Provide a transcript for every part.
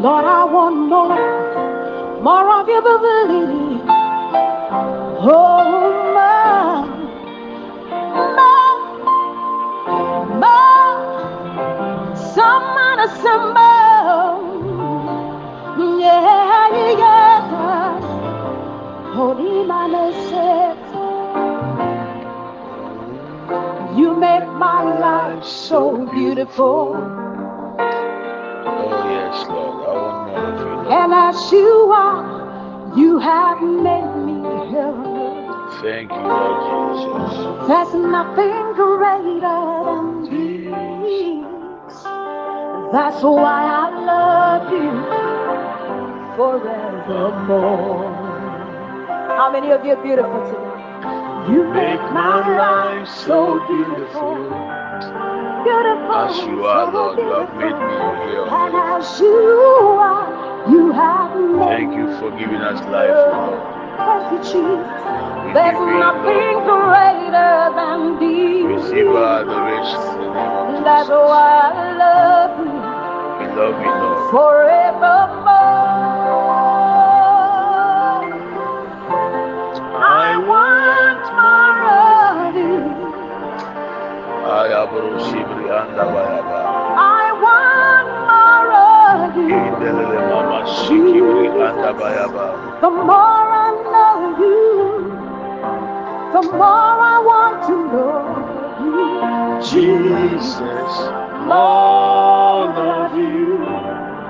Lord, I want more, more of your ability. Oh, more, more, more. Someone assemble. Yeah, yeah, yeah. Holy man You make my life so beautiful. Of you, Lord. And as you are, you have made me healthy. Thank you, Lord Jesus. There's nothing greater than these. That's why I love you forevermore. How many of you are beautiful today? You Make my life so beautiful. beautiful. As you are, Lord, you have made me here. And as you are, you have Thank you for giving us life, Lord. Thank you, Jesus. We There's you nothing love. greater than these. Receive our adoration in the name of That's why I love you We love you, Lord. forevermore. I want more of you. Ayabro shibri The more I know you, the more I want to know you. Jesus, more of you.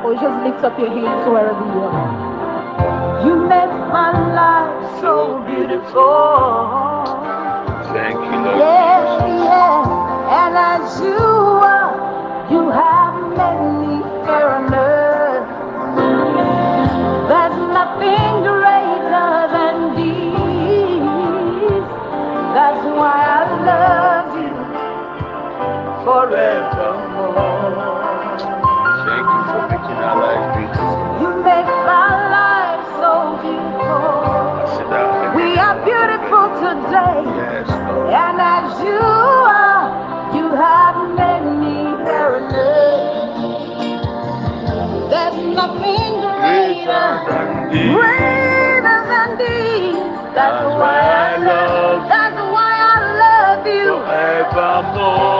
Or oh, just lift up your hands wherever you are. You make my life so beautiful. Thank you, Lord. Yeah, yeah. And as you are, you have made me fair enough. Nothing greater than these. That's why I love you forevermore. Thank you for making our life beautiful. Greater than these. That's why I love. That's why I love you. Forevermore.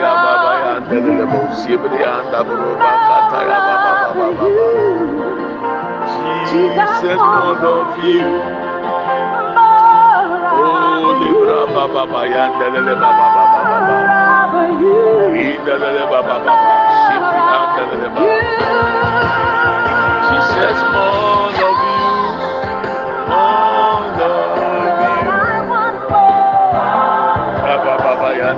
Aya baba ya ndelele bo shibri anda buruma kata ya baba baba. Jesus, all of you. Oh, libra baba baba ya ndelele baba baba baba. Indelele baba baba. Shibri anda lele baba. Jesus, all of you. All of you. Baba baba ya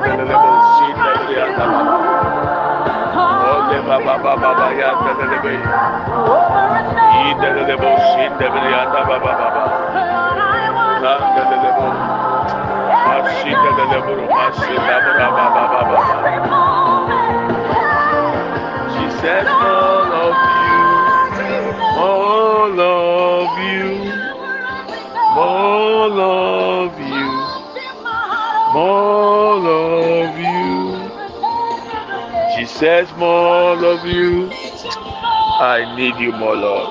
She says all of you, all of you, all of you, all says more of you. I need you more, Lord.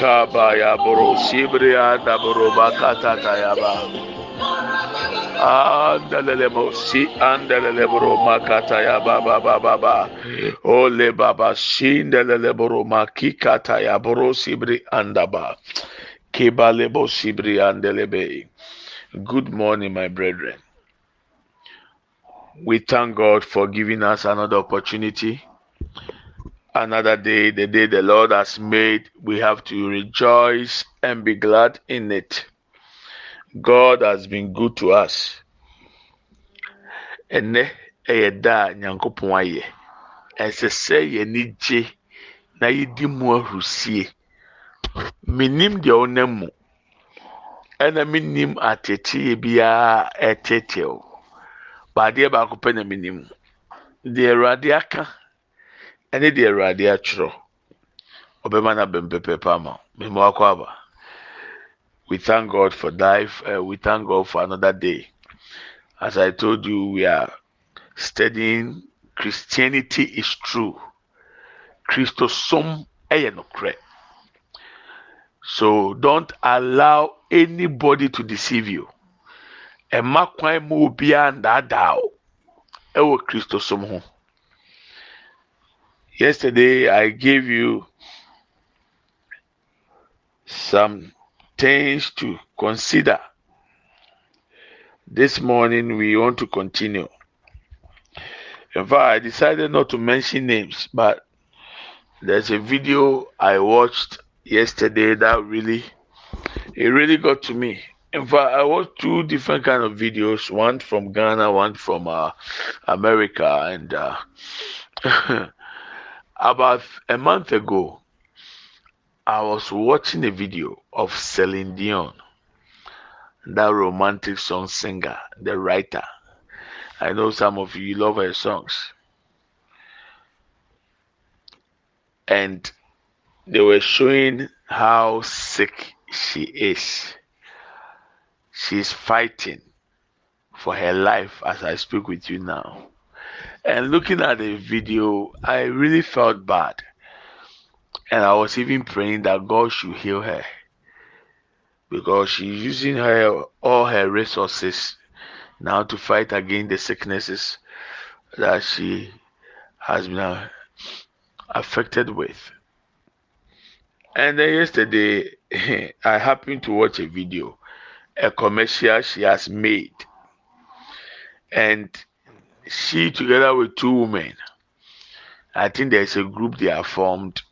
Kabaya boro shibria da boro bakata tayaba. Andalelemo si andalelebro makata ya baba baba ba. Ole baba sindelelebro makikata ya bro sibri andaba. Kebalebo sibri andelebe. Good morning, my brethren. We thank God for giving us another opportunity, another day, the day the Lord has made. We have to rejoice and be glad in it. God has been good to us. Ɛnɛ ɛyɛ da a Nyankopɔn ayɛ. Ɛsɛ sɛ yɛni gye na yɛdi mu ahurusie. Minim deɛ ɔnam mu, ɛna minim ateteɛ biara ɛtetew. Baadeɛ baako pɛ na. Deɛ Awurade aka deɛ Awurade atwerɛ. Ɔbɛma ama. Aba. We thank God for life. Uh, we thank God for another day. As I told you, we are studying Christianity is true. Christosom eyenokre. So don't allow anybody to deceive you. Ɛma kwan mu obiara ndaadaa o ɛwɔ Christosom ho. Yesterday I gave you some things to consider. This morning we want to continue. In fact, I decided not to mention names, but there's a video I watched yesterday that really it really got to me. In fact, I watched two different kind of videos, one from Ghana, one from uh, America, and uh, about a month ago, I was watching a video of Celine Dion, that romantic song singer, the writer. I know some of you love her songs. And they were showing how sick she is. She's fighting for her life as I speak with you now. And looking at the video, I really felt bad and I was even praying that God should heal her because she's using her all her resources now to fight against the sicknesses that she has been uh, affected with. And then yesterday, I happened to watch a video, a commercial she has made, and she together with two women. I think there's a group they are formed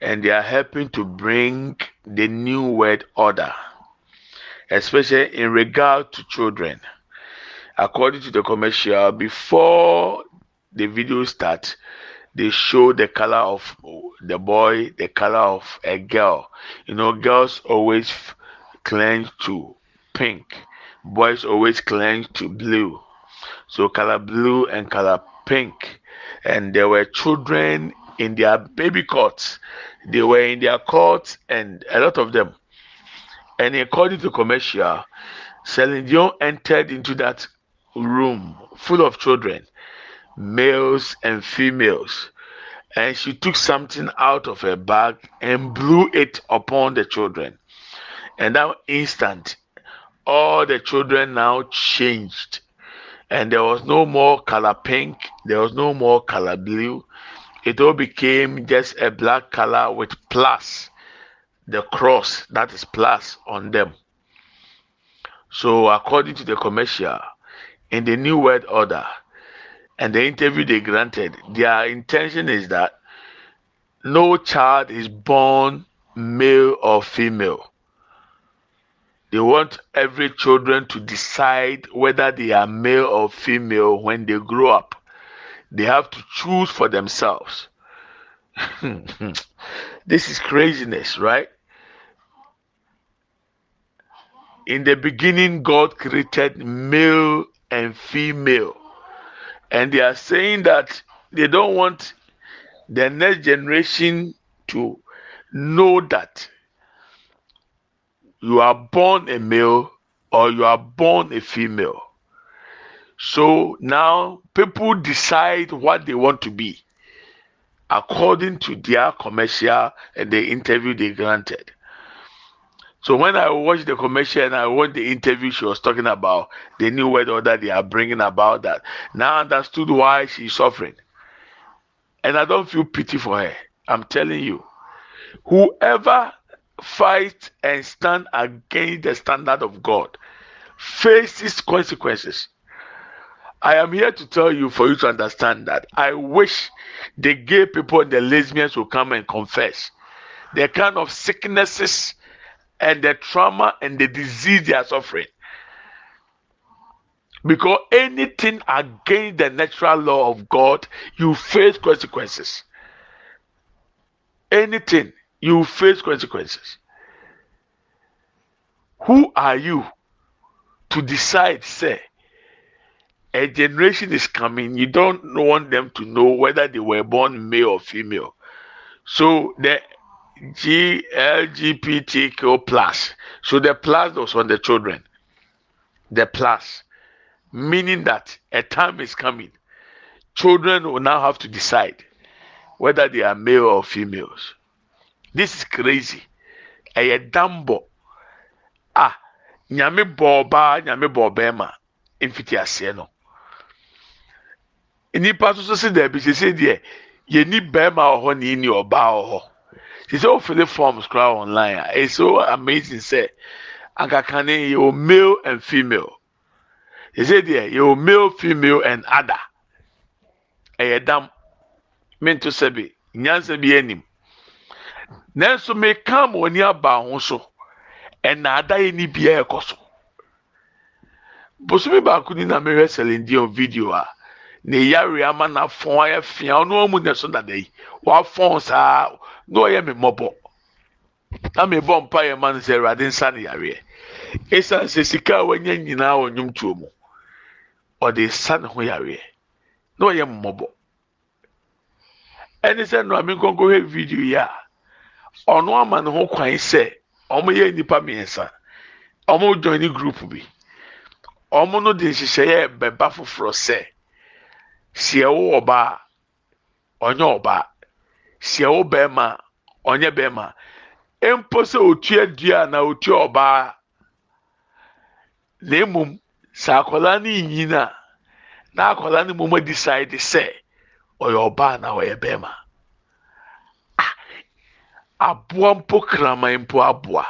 and they are helping to bring the new world order, especially in regard to children. According to the commercial, before the video starts, they show the color of the boy, the color of a girl. You know, girls always cling to pink, boys always cling to blue. So, color blue and color pink. And there were children in their baby cots they were in their courts and a lot of them. And according to commercial, Celine Dion entered into that room full of children, males and females, and she took something out of her bag and blew it upon the children. And that instant, all the children now changed. And there was no more color pink, there was no more color blue, it all became just a black color with plus, the cross that is plus on them. So, according to the commercial, in the New World Order and the interview they granted, their intention is that no child is born male or female. They want every children to decide whether they are male or female when they grow up. They have to choose for themselves. this is craziness, right? In the beginning, God created male and female. And they are saying that they don't want the next generation to know that you are born a male or you are born a female. So now people decide what they want to be according to their commercial and the interview they granted. So when I watched the commercial and I watched the interview she was talking about, the new world order they are bringing about that. Now I understood why she's suffering. And I don't feel pity for her. I'm telling you. Whoever fights and stand against the standard of God faces consequences. I am here to tell you for you to understand that I wish the gay people and the lesbians will come and confess the kind of sicknesses and the trauma and the disease they are suffering. Because anything against the natural law of God, you face consequences. Anything, you face consequences. Who are you to decide, say, a generation is coming, you don't want them to know whether they were born male or female. So the G LGBTQ plus. So the plus was on the children. The plus, meaning that a time is coming. Children will now have to decide whether they are male or females. This is crazy. Ɛyɛ dambo. Ah, nyame bɔ ɔbaa, nyame bɔ ɔbɛrima. Mfiti aseɛ no. Nnipa nso so si dɛbi sisi deɛ yɛni bɛrima wɔ hɔ na yɛni ɔbaa wɔ hɔ. Sisi ofili forms kora online a it's so amazing sɛ ankakane yɛ male and female. Sisi deɛ yɛ male, female and other. Ɛyɛ dam. Minto sɛbi nyansa bi anim. Nanso meka ma oni aba ho so ɛna ada yɛ ni bia ɛkɔ so. Bosomi baako ni na mehwɛ Celine Dion video a ne yare ama na fɔn ayɛ fia ɔno ɔmu na so dada yi wafɔn saa na ɔyɛ me mmɔbɔ. Na me bɔ mpa yɛ ma no sɛ awurade nsa ne yareɛ esan sɛ sika a wanya nyinaa wɔ nnwomtuo mu ɔde sa ne ho yareɛ na ɔyɛ mmɔbɔ. Ɛne sɛ no ame nkɔnkɔ hwɛ video yi a ɔno ama ne ho kwan sɛ ɔmo yɛ nipa mmiɛnsa ɔmo group bi. Ɔmo no de nhyehyɛeɛ bɛba foforɔ sɛ si ɛwo ɔbaa ɔnyɛ ɔbaa. Si ɛwo bɛrima ɔnyɛ bɛrima. Mpo sɛ otua dua na otua ɔbaa na emom sɛ akwadaa no nyina na akwadaa no mom decide sɛ ɔyɛ ɔbaa na ɔyɛ bɛrima. Aboa mpo kraman mpo aboa.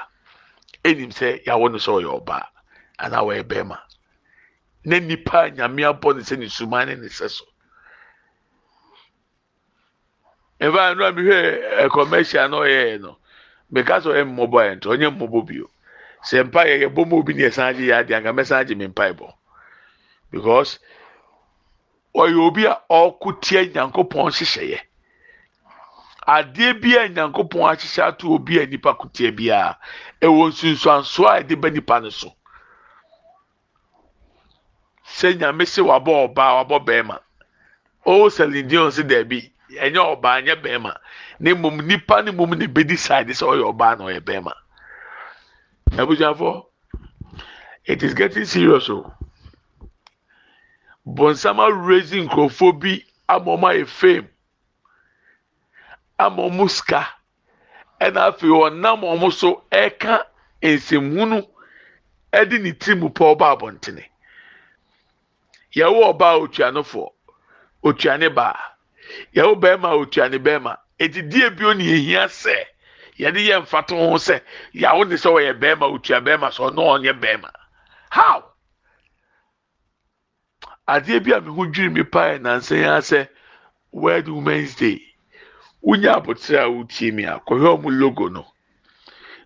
Enim sɛ yawo no sɛ ɔyɛ ɔbaa anaa ɔyɛ bɛrima. Na nipa nyame abɔ ne sɛ ne suman ne ne sɛ so. Mfa no a mehwɛ commercial na ɔyɛɛ no meka sɛ ɔyɛ mmɔbɔ yɛ nto ɔnyɛ mmɔbɔ bio. Sɛ mpa yɛ yɛbɔ mu obi ne yɛsan agye yɛ adeɛ anka mɛsan agye me mpa bɔ. Because ɔyɛ obi a ɔko tia nyankopɔn hyehyɛeɛ adeɛ bi a nyankopɔn ahyehyɛ ato obi a nipa ko tia biara ɛwɔ nsunsuansoɔ a yɛde ba nipa no so. Sɛ nyame se wabɔ ɔbaa wabɔ bɛrima. Ɔwɔ Celine Dion sɛ dɛbi ɛnyɛ ɔbaa nyɛ bɛrima. Na mmom nipa ne mmom ne bedi side sɛ ɔyɛ ɔbaa na ɔyɛ bɛrima. Abusuafo it is getting serious o. Bɔnsam awurezi nkurɔfoɔ bi ama ɔmo ayɛ fame ama ɔmo sika. Ɛna afei ɔnam ɔmo so ɛka nsɛmhunu ɛde ne tirim pɔ ɔba abɔntene. Yɛwɔ ɔbaa otuanofoɔ otuane baa. Yɛwɔ bɛrima otuane bɛrima. Edidie bio ne ehia sɛ yɛde yɛ mfato ho sɛ yawo ne sɛ ɔyɛ bɛrima otua bɛrima sɛ ɔno ɔnyɛ bɛrima. How? Adeɛ bi a mi ho dwiri mi paa nansa yi sɛ world women's day wonya abotire a wotie mi a kɔhwɛ ɔmo logo no.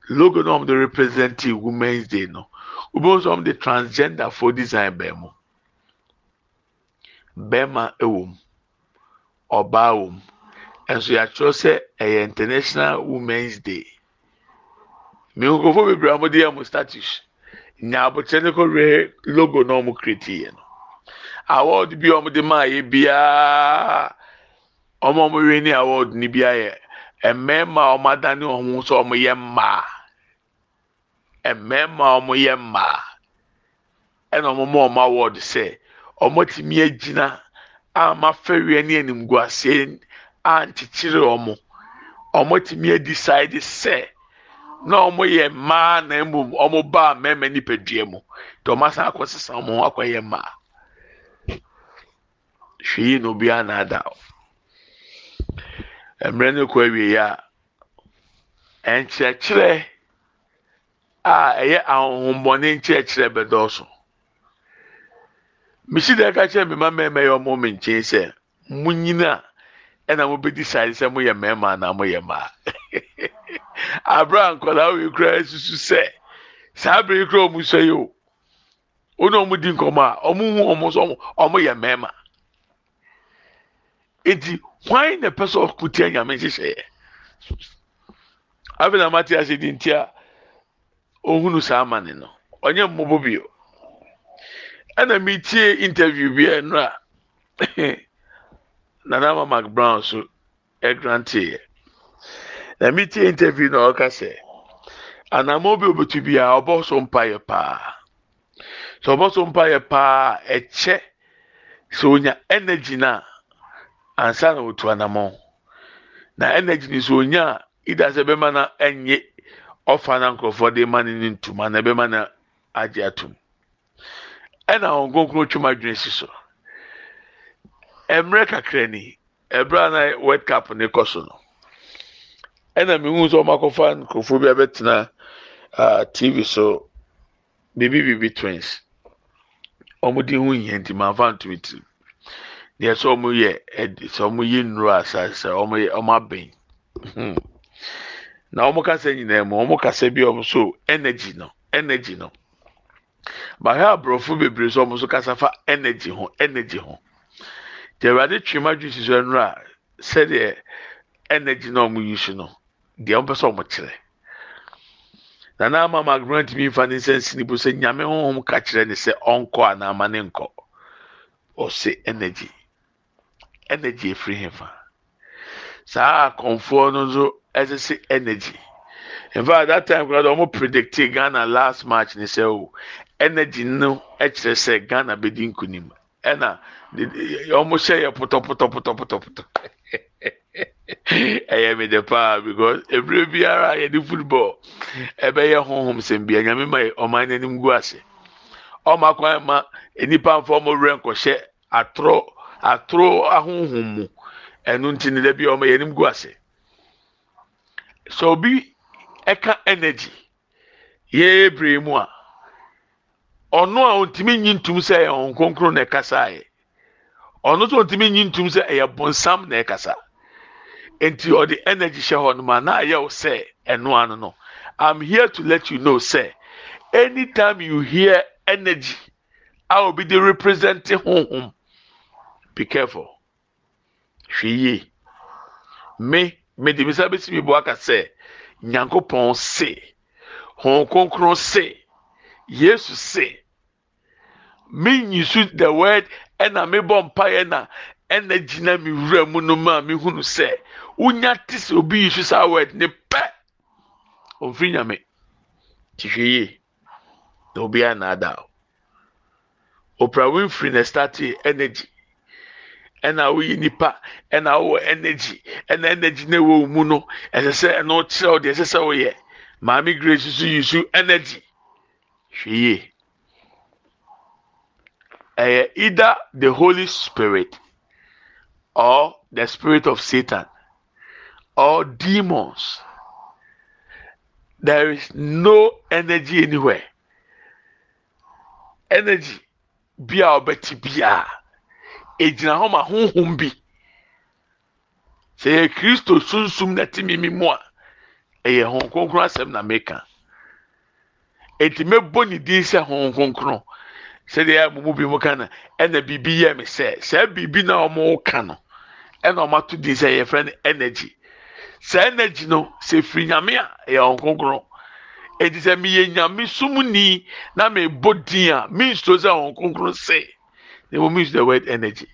Logo no ɔmo de represent women's day no. Obi nso ɔmo de transgender for design bɛn mu bɛrima wɔ mu. Ɔbaa wɔ mu. Nso yɛatwerɛ sɛ ɛyɛ international women's day. Mmekɔfo bebree a wɔde yɛ mo status nya abotire ne kɔhwɛ logo na wɔn create no. Award bi a wɔde maa yɛ biara wɔn a wɔwɛ ne award ne bi mmarima a wɔn adane wɔn ho sɛ wɔn yɛ mmaa mmarima a wɔn yɛ mmaa ɛna wɔn ma wɔn award sɛ wɔtumi agyina ama fɛwia ne animguaseɛ a nkyekyere wɔn wɔtumi adecide sɛ na ɔmo yɛ mmaa na emu ɔmo baa mmarima nipadua mu nti ɔmo asan akɔ sisa ɔmo ho akɔyɛ mmaa hwee na obiara na mmerɛ no kɔ awie a nkyerɛkyerɛ a ɛyɛ ahohommɔne nkyerɛkyerɛ bɛdɔɔso. Mesi dɛ ɛka kyerɛ me ma mmarima yɛ ɔmo me nkyɛn sɛ munyina ɛna mobɛdi sáré sɛ moyɛ mmarima anaa moyɛ mmaa. Abira nkwadaa wei kura susu sɛ saa abiri kura ɔmo sɛ yi o wɔn a ɔmo di nkɔmɔ a ɔmo hu ɔmo so ɔmo yɛ mmarima. Hwan na pɛ sɛ ɔkutia nyame nhyehyɛeɛ afei na mate ase di nti a ohunu saa ama ne no. Ɔnyɛ mmɔbɔ bio. Interview bi ɛnura nana ama mark brown so na mi tie interview na ɔka sɛ anamɔ bi obetu bi a ɔbɔ so mpaeɛ paa. Sɛ ɔbɔ so mpaeɛ paa ɛkyɛ sɛ onya energy na ansa na otu anamɔ na energy ni sɛ onya a ida sɛ bɛma na ɛnye ɔfa na nkurɔfoɔ de ma ne ne ntoma na bɛma na agye atum ɛna wɔn nkonkron twem adwene si so. Mmerɛ kakra ni ɛberɛ a na world cup ne so no. ɛna mehu sɛ ɔmo akɔfa nkurɔfoɔ bi abɛtena uh, tv so bibi bibi twins. Ɔmo di ho yɛ nti maa fa ntumi tiri deɛ sɛ ɔmo yɛ ɛdi sɛ ɔmo yi nnuro asase ɔmo yɛ ɔmo abɛn. Hmm. na ɔmo kasa nyinaa mu ɔmo kasa bi ɔmo so energy no energy no. Bahɛ aborɔfo bebree so ɔmo so kasa fa energy ho energy ho. Deɛ awurade twema dwi si so nnuro a sɛdeɛ energy na ɔmo yi so no. deɛ ɔmpɛ sɛ ɔmo kyerɛ. Na n'ama ma agorɔ ntumi nfa ne nsa nsi ne bo sɛ nyame honhom ka kyerɛ ne sɛ ɔnkɔ anaama ne nkɔ. Ɔse energy. Energy efiri hefa saa akɔnfoɔ no nso ɛsɛ sɛ energy. In fact that time kora ɔmo predict ghana last match ne sɛ o energy no ɛkyerɛ sɛ ghana bɛdi nkunim. Ɛna ɔmo hyɛ yɛ pɔtɔpɔtɔpɔtɔpɔtɔ. ɛyɛ me de paa because ebire biara yɛde football ɛbɛyɛ honhom sɛm bia nyame ma ɔman n'anim gu ase. Ɔma kwan ma nipa nfa ɔmo werɛ nkɔhyɛ atoro atoro ahonhom mu. Ɛno nti ne dɛbi ɔmo yɛnim gu ase. Sɛ obi ɛka energy yɛyɛ bere mu a ɔno a ontumi nyi ntum sɛ ɛyɛ ɔn kronkron na ɛkasa yɛ ɔno nso ontumi nyi ntum sɛ ɛyɛ bɔnsam na ɛkasa. nti ɔde energy hyɛ hɔ nom a na ayɛ wo sɛ ɛno ano no. I'm here to let you know say anytime you hear energy a obi de represent honhom be careful. Hwɛ yie. Me me de misa besi mi bo aka sɛ nyankopɔn se hɔn kronkron se yesu se. Me nyisu the word ɛna me bɔ mpaeɛ na ɛna gyina mi wura mu no mu a me hunu sɛ wonya te sɛ obi yi so saa word ne pɛ. Ɔmfiri nyame. Te hwɛ yie. Na obiara na ada Oprah Winfrey na start energy ɛna woyi nipa ɛna wowɔ energy ɛna energy na ɛwɔ mu no ɛsɛ sɛ ɛno kyerɛw deɛ ɛsɛ sɛ woyɛ maame grace so yi so energy hwɛ yie ɛyɛ either the holy spirit or the spirit of satan or demons. There is no energy anywhere. Energy bi a ɔbɛte biara egyina hɔ ma honhom bi. Sɛ yɛ kristo sunsun na ti mimi mu a ɛyɛ kronkron asɛm na meka. Eti mebɔ ne din sɛ honhom kronkron. Sɛdeɛ ɛmu mu bi mu ka na ɛna biribi yɛ mi sɛ sɛ biribi na wɔn ka no ɛna wɔn ato din sɛ yɛfrɛ no energy. Saa energy no sɛ firi nyame a ɛyɛ ɔnkonkron eti sɛ meyɛ nyame sumuni na mebɔ din a means to sɛ ɔnkonkron sɛ na mo means the word energy.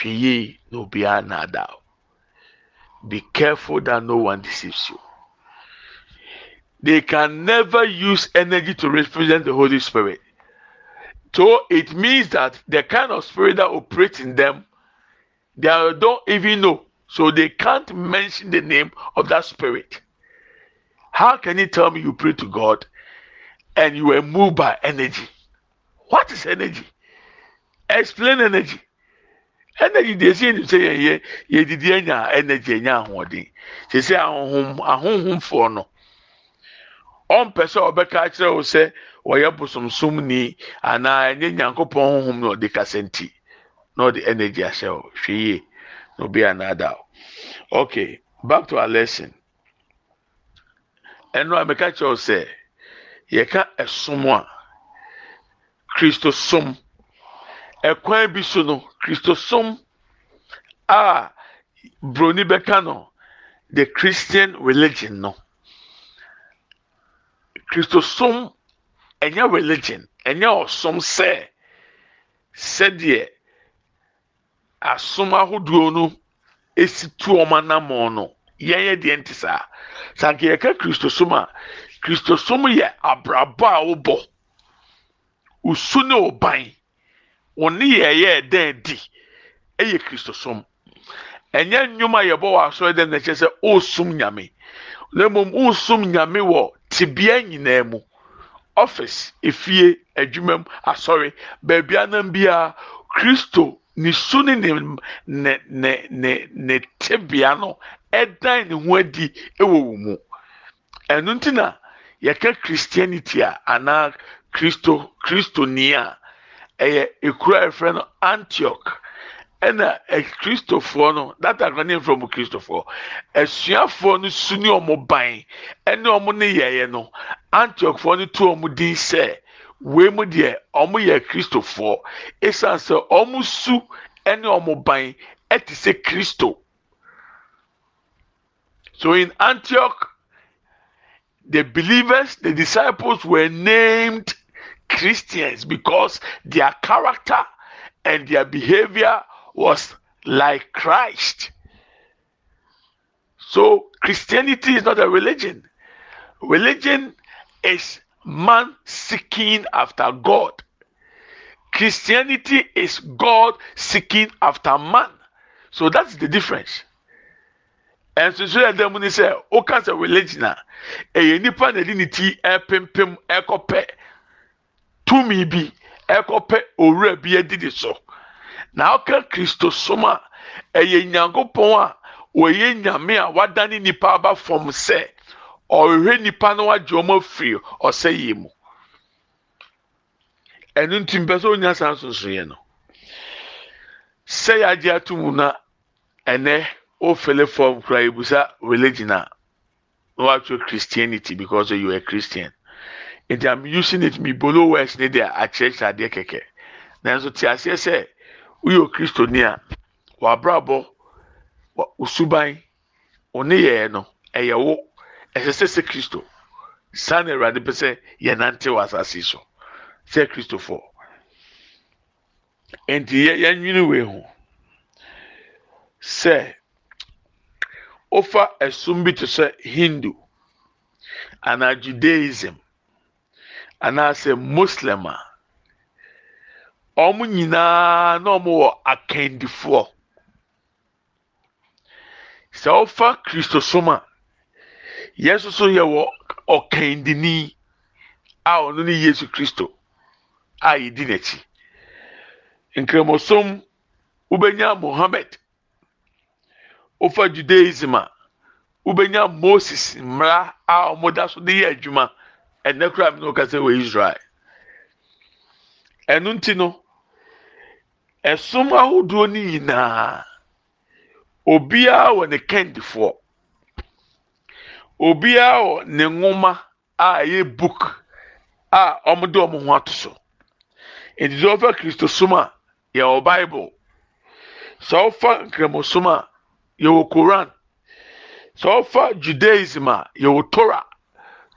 Hwɛ yie na obiara na be careful that no one deceives you. They can never use energy to represent the holy spirit. So it means that the kind of spirit that operates in them they don't even know. So they can't mention the name of that spirit. how can you tell me you pray to God and you were moved by energy? What is energy? Explain energy. Energy dey say ni say yɛ yɛ yɛdidi anya energy anya ahoɔden. Sɛ ahohom ahohomfoɔ no ɔmpɛ sɛ ɔbɛka akyerɛ wo sɛ wɔyɛ bosomsomni anaa ɛnyɛ nyankopɔn honhom na ɔde kasa nti na ɔde energy ahyɛ wo hwɛ yie na obi anaada wo. Okay, back to our lesson. ɛno a meka kyerɛw sɛ yɛka ɛsom a kristosom. Ɛkwan bi so no kristosom a broni bɛka no the christian religion no. Kristosom ɛnyɛ religion ɛnyɛ ɔsom sɛ sɛdeɛ asom ahodoɔ no esi tu ɔmo anamɔ no yɛn yɛ deɛ nte saa. Sanke yɛka kristosom a kristosom yɛ abrabɔ a wobɔ osu ne ɔban wɔne yɛyɛ ɛdɛn di. Ɛyɛ kristosom ɛnyɛ nnwom a yɛbɔ wɔ asɔre dɛm na ɛkyɛ sɛ ɔresum nyame. Na mmom ɔresum nyame wɔ tibea nyinaa mu. Office efie adwuma mu asɔre. Beebi anam biara kristo ne su ne ne ne ne ne ne tibea no ɛdan ne ho adi ɛwɔ wɔn mu. Ɛno nti na yɛka christianity a anaa kristo kristoni a ɛyɛ ekuro a yɛfrɛ no antioch. Ɛna kristofoɔ no that acronym from kristofoɔ. Asuafoɔ no su ne wɔn ban ɛne wɔn ne yɛyɛ no antiochfoɔ no to wɔn din sɛ wei mu deɛ wɔn yɛ kristofoɔ. Esan sɛ wɔn su ɛne wɔn ban ɛte sɛ kristo. So in antioch the believers the disciples were named christians because their character and their behavior was like Christ. So Christianity is not a religion. Religion is man seeking after God. Christianity is God seeking after man. So that's the difference. And so so them when say oh, o ka say religion ah. a ɛyɛ nipa na de ne ti ɛpempem ɛkɔpɛ tumi bi ɛkɔpɛ owura bi adi so. Na ɔka kristosom a ɛyɛ nyankopɔn a wɔyɛ nyame a wadane nipa aba fam sɛ ɔrehwɛ nipa na wagye wɔn afiri ɔsɛ yie mu. Ɛno nti mpɛ sɛ onya saa nsonsonoeɛ no. Sɛ yɛagye ato mu na ɛnɛ ofele fam kura ebusa religion a na christianity because you are christian. Nti i'm using it mi bolo words ne deɛ akyerɛkyerɛ adeɛ kɛkɛ nanso te aseɛ sɛ woyɛ okristoni a wabrabɔ osuban ɔne yɛɛ no ɛyɛ wo ɛsɛ sɛ sɛ kristo. Saa na awurade pɛ sɛ yɛnante wɔ asase so. Sɛ kristofo nti yɛnwene wei ho. Sɛ ofa ɛsum bi te sɛ hindu anaa judaism anaasɛ muslim a wɔn nyinaa na wɔn wɔ akandifoɔ. Sɛ wɔfa kristosom a yɛn nso so yɛ wɔ ɔkandini a ɔno ne yesu kristo a yɛdi n'akyi. Nkramosom wobɛnya mohammed. Wofa judaism a wobɛnya moses mmara a wɔda so de yɛ adwuma ɛnɛ kura na ɔka sɛ wɔ israel ɛno nti no ɛsom ahodoɔ no nyinaa obiara wɔ ne kandifoɔ obiara wɔ ne nwoma a ɛyɛ book a wɔde wɔn ho ato so nti sɛ wɔfa kristosom a yɛwɔ bible. Sɛ wɔfa nkramosom a yɛwɔ koran sɛ wɔfa judaism a yɛwɔ torah.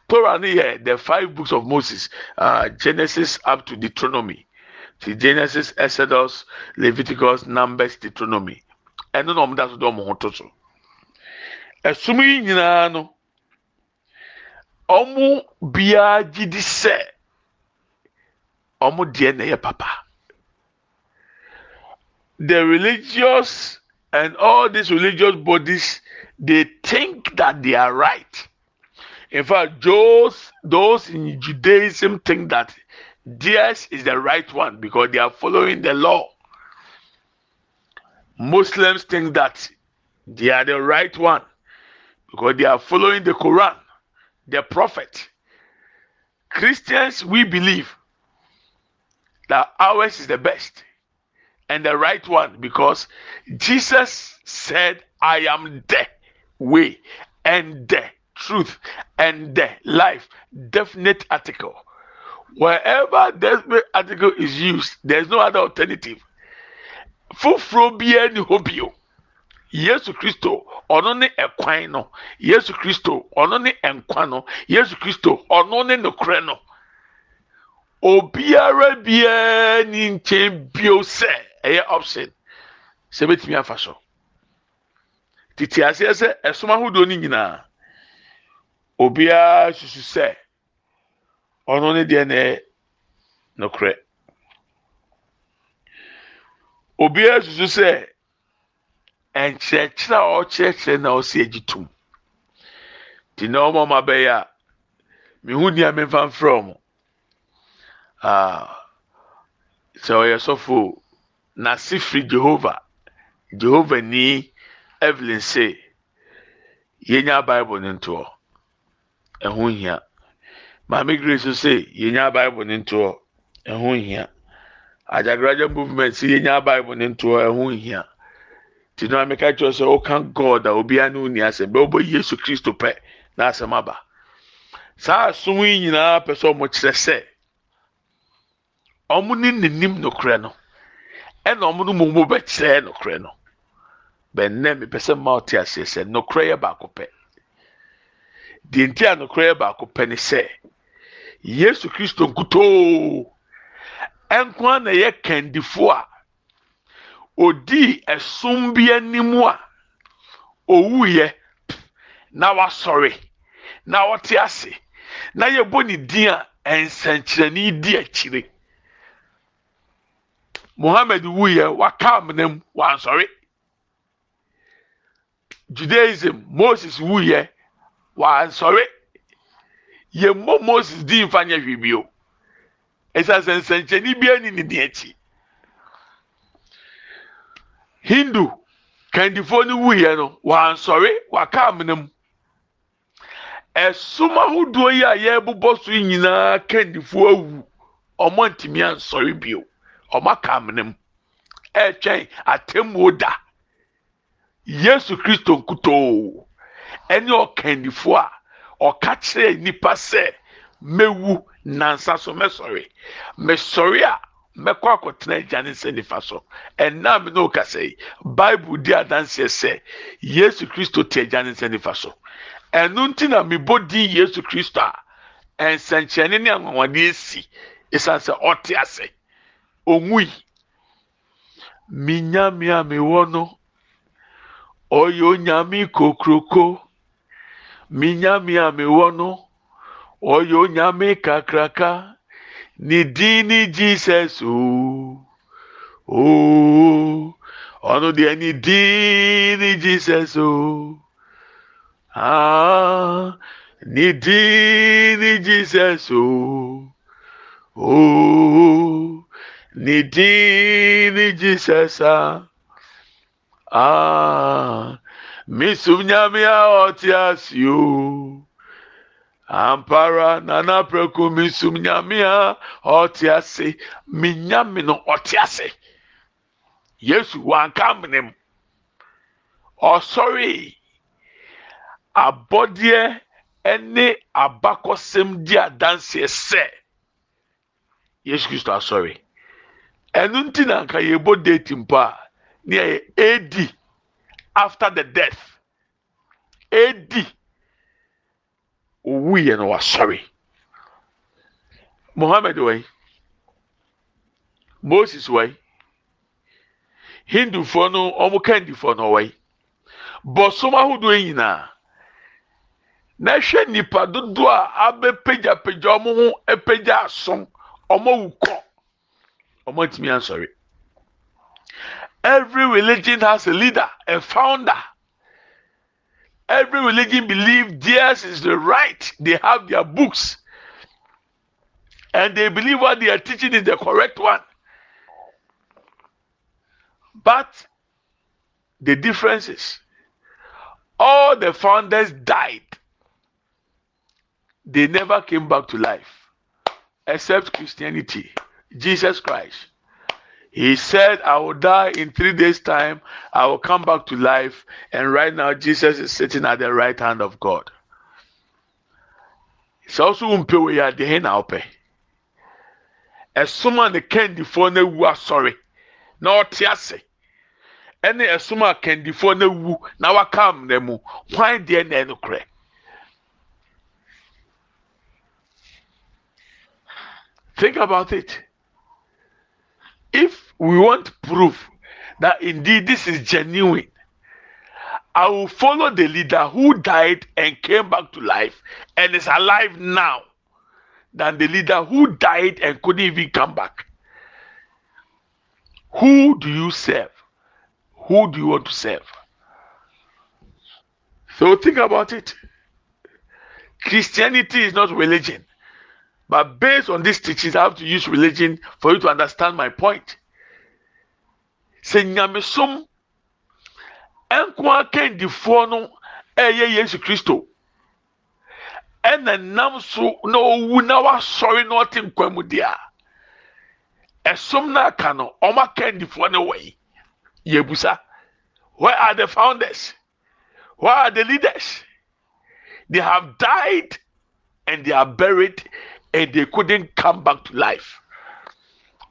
Torah no yɛ the five books of moses uh, genesis up to deuteronomy. Ti genesis exodus leviticus numbers deuteronomy. Ɛno na wɔn da so de wɔn ho to so ɛsom yi nyinaa no wɔn biara gye di sɛ wɔn deɛ na ɛyɛ papa the religious and all these religious bodies they think that they are right In fact, those those in Judaism think that theirs is the right one because they are following the law. Muslims think that they are the right one because they are following the Quran, the Prophet. Christians, we believe that ours is the best and the right one because Jesus said, I am the way and the truth and the life. Definite article. Wherever definite article is used, there's no other alternative. Foforɔ biara ni hɔ bio. Yesu Kristo ɔno ne ɛkwan no. Yesu Kristo ɔno ne nkwa no. Yesu Kristo ɔno ne nokorɛ no. Obiara biara ni nkyɛn bio sɛ ɛyɛ option sɛ ebetumi afa so. Tete aseɛ sɛ ɛsom ahodoɔ no nyinaa obiara susu sɛ ɔno ne deɛ na ɛyɛ nokorɛ. obiara susu sɛ nkyerɛkyerɛ a ɔkyerɛkyerɛ na ɔsi agyi tum. Te na ɔmo ɔmo abɛyɛ a mihu nea mefa mfrɛ ɔmo. Aa sɛ ɔyɛ sɔfo n'ase firi jehova. Jehova ni evelyn say yenya bible ne ntoɔ ɛho hia maame grace so say yenya bible ne ntoɔ. Ɛho hia. ajagraja movement si yɛnya bible ne ntoɔ ɛho nhia. Ti no ameka kyerɛ sɛ ɔka god a obiara ne oni asɛm. Bɛ ɔbɔ yesu kristo pɛ na aba. Saa asom yi nyinaa pɛ sɛ ɔmo kyerɛ sɛ ɔmo ne n'anim nokorɛ no ɛna ɔmo no mo mo bɛkyerɛ nokorɛ no. Bɛnnɛ mepɛ sɛ mma ɔte aseɛ sɛ nokorɛ yɛ baako pɛ. Deɛ nti a nokorɛ baako pɛ ne sɛ yesu kristo nkutoo. nko na ɛyɛ kandifo a odii ɛsom bi anim a owuiɛ na wasɔre na ɔte ase na yɛbɔ ne din a nsɛnkyerɛnne di akyire muhammed wuiɛ waka amena mu wansɔre judaism moses wuiɛ wansɔre yɛmmɔ moses di nfa nyɛ hwee bio. ɛsɛ sɛ nsɛnkyɛnni bi ani ne deɛ akyi hindu kandifoɔ no wuyɛ no wansɔre waka amena mu. Ɛsom ahodoɔ yi a yɛrebobɔ so nyinaa kandifoɔ awu ɔmo ntumi ansɔre bio ɔmo aka amena mu. Ɛretwɛn atemmuo da. Yesu kristo nkutoo. Ɛne ɔkandifoɔ a ɔka kyerɛ nipa sɛ mewu nansa so mɛsɔre mɛsɔre a mɛkɔ akɔtena agya ne nsa nifa so. Ɛnna mi na okasa yi baibu di adanseɛ sɛ yesu kristo te agya ne nsa nifa so. Ɛnu nti na mi bɔ di yesu kristo a nsɛnkyerɛnne ne anwanwadeɛ si esan sɛ ɔte ase. Onwui minyame a mi wɔ no ɔyɛ onyame kokroko minyame a mi wɔ no ɔyɛ onyame kakraka ne din ne jesus ooo ooo ɔno deɛ ne din ne jesus ooo ah ne din ne jesus ooo ooo ne din ne jesus ah ah misum nyame a ooo. ampara nana preko misum nyame a ɔte no ɔte ase yesu wanka menem ɔsɔre abɔdeɛ abakɔsɛm di adanseɛ sɛ yesu kristo asɔre ɛno nti nka yɛbɔ date mpo a ne yɛ ad after the death. Ad owuiɛ no wasɔre mohammed wai. Moses wai. Hindufoɔ no ɔmo kandifoɔ no ɔwai bɔsom ahodoɔ yi nyinaa na hwɛ nipa dodoɔ a abɛpagyapagya ɔmo ho apagya asom ɔmo awu kɔ ɔmo atumi ansɔre every religion has a leader a founder Every religion believes theirs is the right. They have their books. And they believe what they are teaching is the correct one. But the difference is all the founders died. They never came back to life except Christianity, Jesus Christ. He said, I will die in three days' time. I will come back to life. And right now, Jesus is sitting at the right hand of God. It's also umpewe ya de na ope. Ɛsom a ne kandifoɔ no na ɔte ase ɛne ɛsom a kandifoɔ no na waka amena mu hwan deɛ na ɛno korɛ think about it if we want proof that indeed this is genuine I will follow the leader who died and came back to life and is alive now than the leader who died and couldn't even come back. Who do you serve? Who do you want to serve? So think about it. Christianity is not religion. But based on these teachings, I have to use religion for you to understand my point. Sɛ nyamesom nko akandifoɔ no ɛyɛ Yesu Kristo. Ɛna nam so na owu na wasɔre na ɔte nkwa mu a ɛsom na aka no akandifoɔ no wɔ yi yɛbusa where are the founders? Where are the leaders? They have died and they are buried and they couldn't come back to life.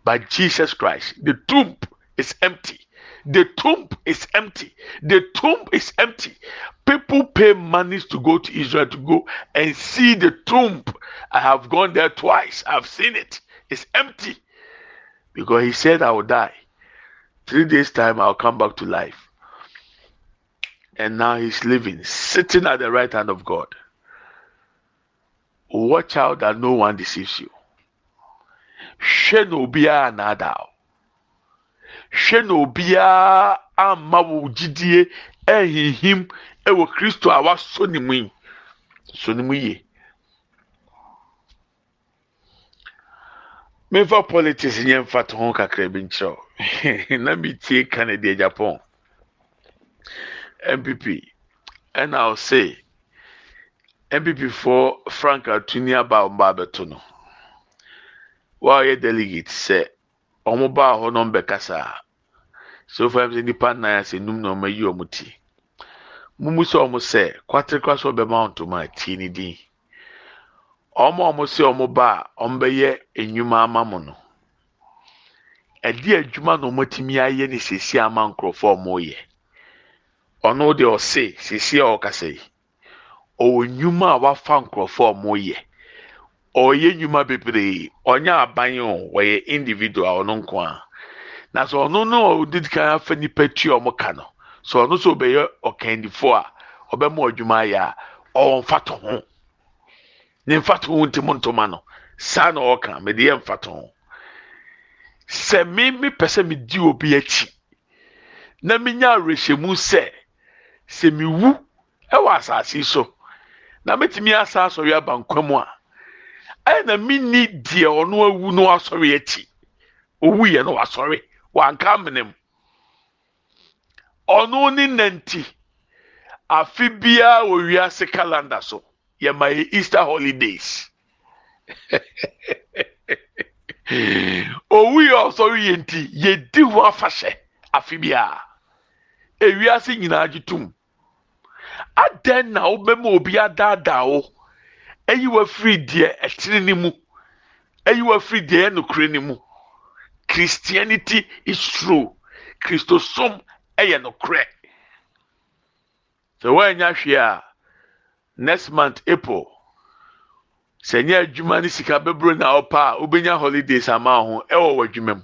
But Jesus Christ the tomb is empty the tomb is empty. The tomb is empty. People pay money to go to Israel to go and see the tomb. I have gone there twice. I've seen it. It's empty. Because he said I will die. Three days' time I'll come back to life. And now he's living, sitting at the right hand of God. Watch out that no one deceives you. Shenobia nadao. Hwɛ na obiara ama wo gyidie ɛhinhim ɛwɔ kristo a wasɔ ne mu yi. Sɔ ne mu yie. Mefa politics nyɛ mfa to ho kakra bi nkyerɛw na metie kennedy japan npp ɛna ɔse npp foɔ frank atuni aba ɔmba abɛto no wɔayɛ delegate sɛ ɔmo baa hɔ nom bɛkasa so far sɛ nipa nan ase num na ɔmo ayi ɔmo ti. Mumu sɛ ɔmo sɛ kwatere kora ɔbɛma ntoma tie ne din. Ɔmo a ɔmo sɛ ɔmo ba a ɔmo bɛyɛ enyuma ama mo no. Ɛdi adwuma na ɔmo atumi ayɛ ne sisi ama nkorɔfoɔ ɔmo yɛ ɔno deɛ ɔse sisi ɔkasa yi ɔwɔ nnwuma a wafa nkorɔfoɔ ɔmo yɛ ɔyɛ nnwuma bebree. Ɔnyɛ aban o wɔyɛ individual ɔno nko a na sɛ ɔno no ɔdi kan afa nipa tua ɔmo ka no sɛ ɔno nso ɔbɛyɛ ɔkandifoɔ a ɔbɛma ɔdwuma ayɛ a ɔnfa to ho. Ne to ho ntim ntoma no. Saa na ɔka mɛde yɛ to ho. Sɛ me me pɛ sɛ me di obi akyi na me nya awerɛhyɛmu sɛ sɛ me wu ɛwɔ asase yi so na metumi asa asɔre aba nkwa mu a ɛyɛ na me ni deɛ ɔno awu no asɔre akyi. Owu yɛ no wasɔre wanka menem. Ɔno ne nanti afe biara wɔ wiase calendar so. Yɛma yɛ easter holidays. Owu yɛ ɔsɔre yɛ nti yɛdi ho afahyɛ afe biara ewiase nyinaa gye tum. Adan na wobɛma obi adaadaa wo ɛyi wa firi deɛ ɛtene ne mu. Ɛyi wa firi deɛ ɛyɛ nokure ne mu. Christianity is true. Kristosom ɛyɛ nokorɛ. Sɛ wɔanya hwee a next month april sɛ nyɛ adwuma ne sika bɛburo na ɔpa a wobɛnya holidays ama ho ɛwɔ w'adwuma mu.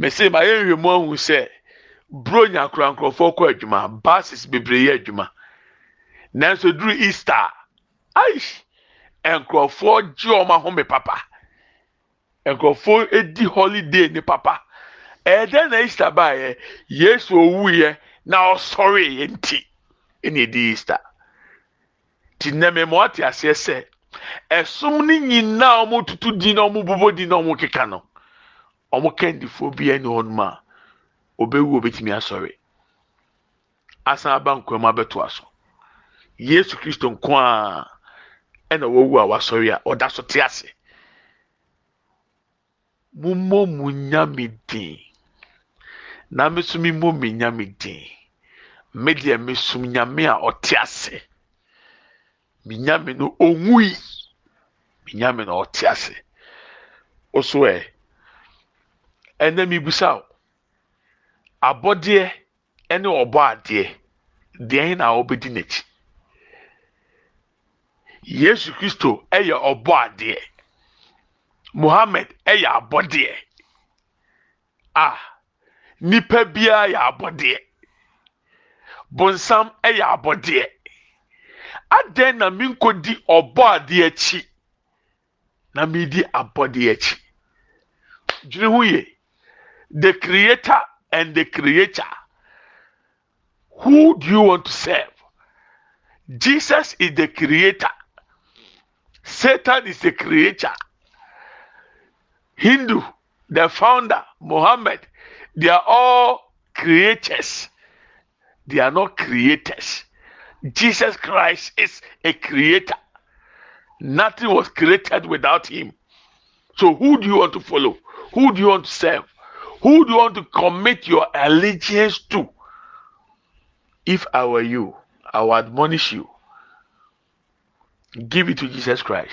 Mɛsɛ ma yɛ nhwɛ mu ahu sɛ buro nya akora kɔ adwuma buses bebree yɛ adwuma. Nanso duru easter aish nkurɔfoɔ gye wɔn ahome papa nkurɔfoɔ edi holiday ne papa. Ɛdɛn na easter baayɛ yesu owuiɛ na ɔsɔre yɛ nti ɛna edi easter. Ti nnɛmɛ ma ɔte aseɛ sɛ ɛsom no nyinaa ɔmo tutu di na ɔmo bobɔ di na ɔmo keka no ɔmo kɛndifoɔ bi ɛne hɔnom a obewu obetumi asɔre. Asan aba nkwam abɛto aso. Yesu kristo nko a ɛna wawu a wasɔre a ɔda so te ase. Mummɔ mu nyame din. Na me nso memmɔ me nyame din. Me deɛ mesom nyame a ɔte ase. Me nyame no ɔnwui. Me nyame na ɔte ase. Ɔso ɛ ɛnɛ mibisa wo. Abɔdeɛ ɛne ɔbɔ adeɛ deɛ na ɔbɛdi n'akyi? Yesu kristo ɛyɛ ɔbɔ adeɛ muhammed ɛyɛ abɔdeɛ a nipa biara yɛ abɔdeɛ bonsam ɛyɛ abɔdeɛ adan na mi nkodi ɔbɔ adeɛ akyi na mi di abɔdeɛ akyi dwene ho yie the creator and the creator who do you want to serve? Jesus is the creator. Satan is the creator hindu the founder muhammad they are all creators. They are not creators. Jesus christ is a creator. Nothing was created without him. So who do you want to follow? Who do you want to serve? Who do you want to commit your allegiance to? If i were you i would admonish you. Give it to jesus christ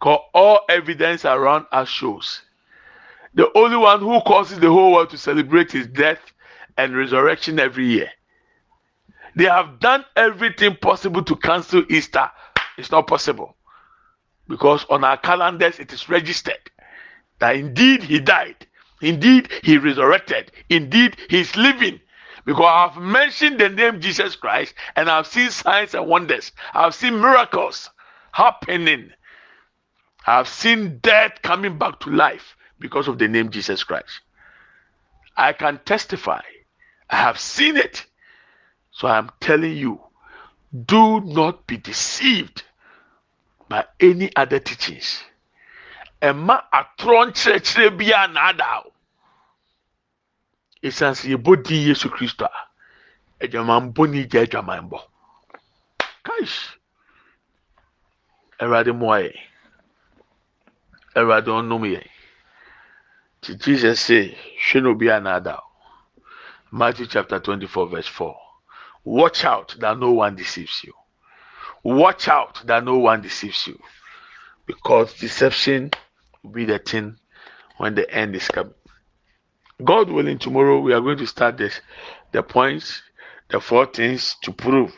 because all evidence around us shows the only one who causes the whole world to celebrate his death and resurrection every year. They have done everything possible to cancel Easter. It's not possible. Because on our calendars it is registered that indeed he died, indeed he resurrected, indeed he is living. Because I've mentioned the name Jesus Christ and I've seen signs and wonders, I've seen miracles happening, I've seen death coming back to life because of the name Jesus Christ. I can testify. I have seen it. So I'm telling you, do not be deceived by any other teachings. Ɛma atorɔ nkyerɛkyerɛ biara na ada o. Esan sɛ yɛbɔ din Yesu Kristo a, adwamanbɔ ni gya adwamanbɔ. Kaish. Awurade mmoa yɛn. Awurade ɔnnom yɛn. Ti Jesus say, hwɛ na obi a na ada. Matthew chapter 24 verse 4. Watch out that no one deceives you. Watch out that no one deceives you. Because deception will be the thing when the end is coming. God willing, tomorrow we are going to start this the points, the four things to prove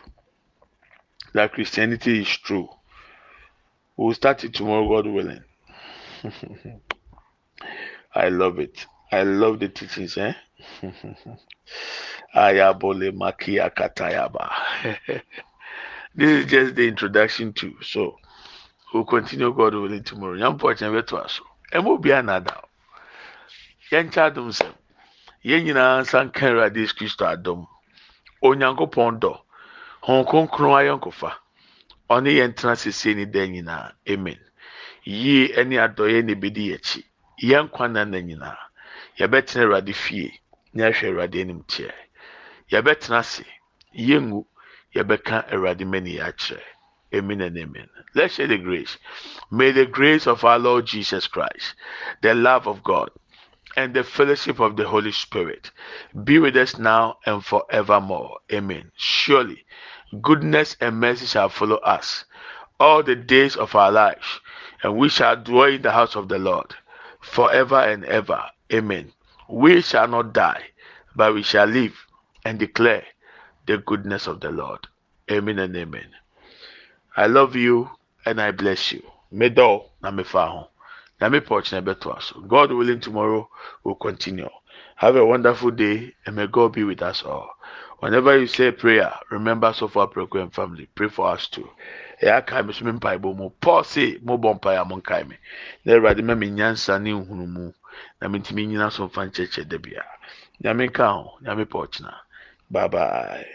that Christianity is true. We'll start it tomorrow, God willing. I love it. I love the teachings, eh? Ayabole Makia This is just the introduction to so we'll continue God willing tomorrow. Yampo Chenveto Aso. Emo be another. Yan Chadum Sem. Yen Yina San Kenra this Christo Adom. Onyanko Pondo. Hong Kong Kron Ayonkofa. Oni Yentra Sisini Den Yina. Amen. Yie ne adɔyɛ na ebedi akyi. Yɛn kwan na na nyinaa. Yɛbɛtena Awurade fie. Na yɛhwɛ Awurade anim teɛ. Yɛbɛtena ase. Yɛngu. Yɛbɛka Awurade mani akyerɛ. Amen and amen. Let's share the grace. May the grace of our Lord Jesus Christ, the love of God, and the fellowship of the Holy Spirit be with us now and forevermore. Amen. Surely, goodness and mercy shall follow us all the days of our lives, and we shall dwell in the house of the Lord forever and ever. Amen. We shall not die, but we shall live and declare the goodness of the Lord. Amen and amen. I love you and I bless you. Medo na mefa ho. Na me porch na beto. God willing tomorrow will continue. Have a wonderful day and may God be with us all. Whenever you say prayer, remember so far Program family. Pray for us too. Ɛyɛ aka me so me mpaebɔ mu. Paul se mobɔ mpaeɛ a monkae me. Na awurade ma me nyansa ne nhunumu na mentumi nyina so mfa nkyerɛkyerɛ da biara nyame nka ho nyame pɛ ɔkyena bye bye